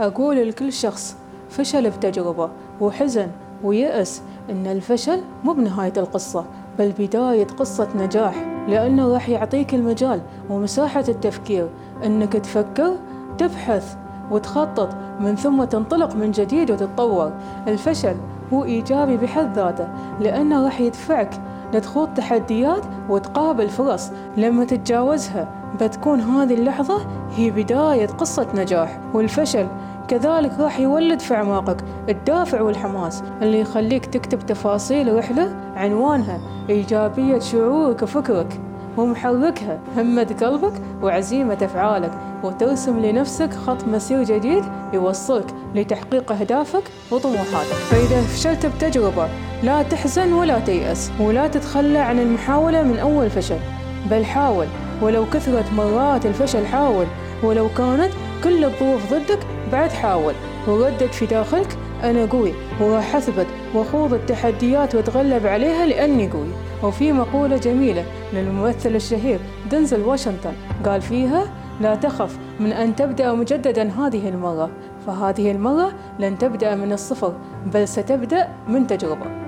أقول لكل شخص فشل بتجربة وحزن ويأس إن الفشل مو بنهاية القصة بل بداية قصة نجاح لأنه راح يعطيك المجال ومساحة التفكير إنك تفكر تبحث وتخطط من ثم تنطلق من جديد وتتطور. الفشل هو إيجابي بحد ذاته لأنه راح يدفعك لتخوض تحديات وتقابل فرص. لما تتجاوزها بتكون هذه اللحظة هي بداية قصة نجاح والفشل. كذلك راح يولد في أعماقك الدافع والحماس اللي يخليك تكتب تفاصيل رحلة عنوانها إيجابية شعورك وفكرك. ومحركها همة قلبك وعزيمة أفعالك وترسم لنفسك خط مسير جديد يوصلك لتحقيق أهدافك وطموحاتك. فإذا فشلت بتجربة لا تحزن ولا تيأس ولا تتخلى عن المحاولة من أول فشل. بل حاول ولو كثرت مرات الفشل حاول ولو كانت كل الظروف ضدك بعد حاول. وردد في داخلك أنا قوي وراح أثبت وأخوض التحديات وأتغلب عليها لأني قوي. وفي مقولة جميلة للممثل الشهير دنزل واشنطن قال فيها لا تخف من أن تبدأ مجددا هذه المرة فهذه المرة لن تبدأ من الصفر بل ستبدأ من تجربة.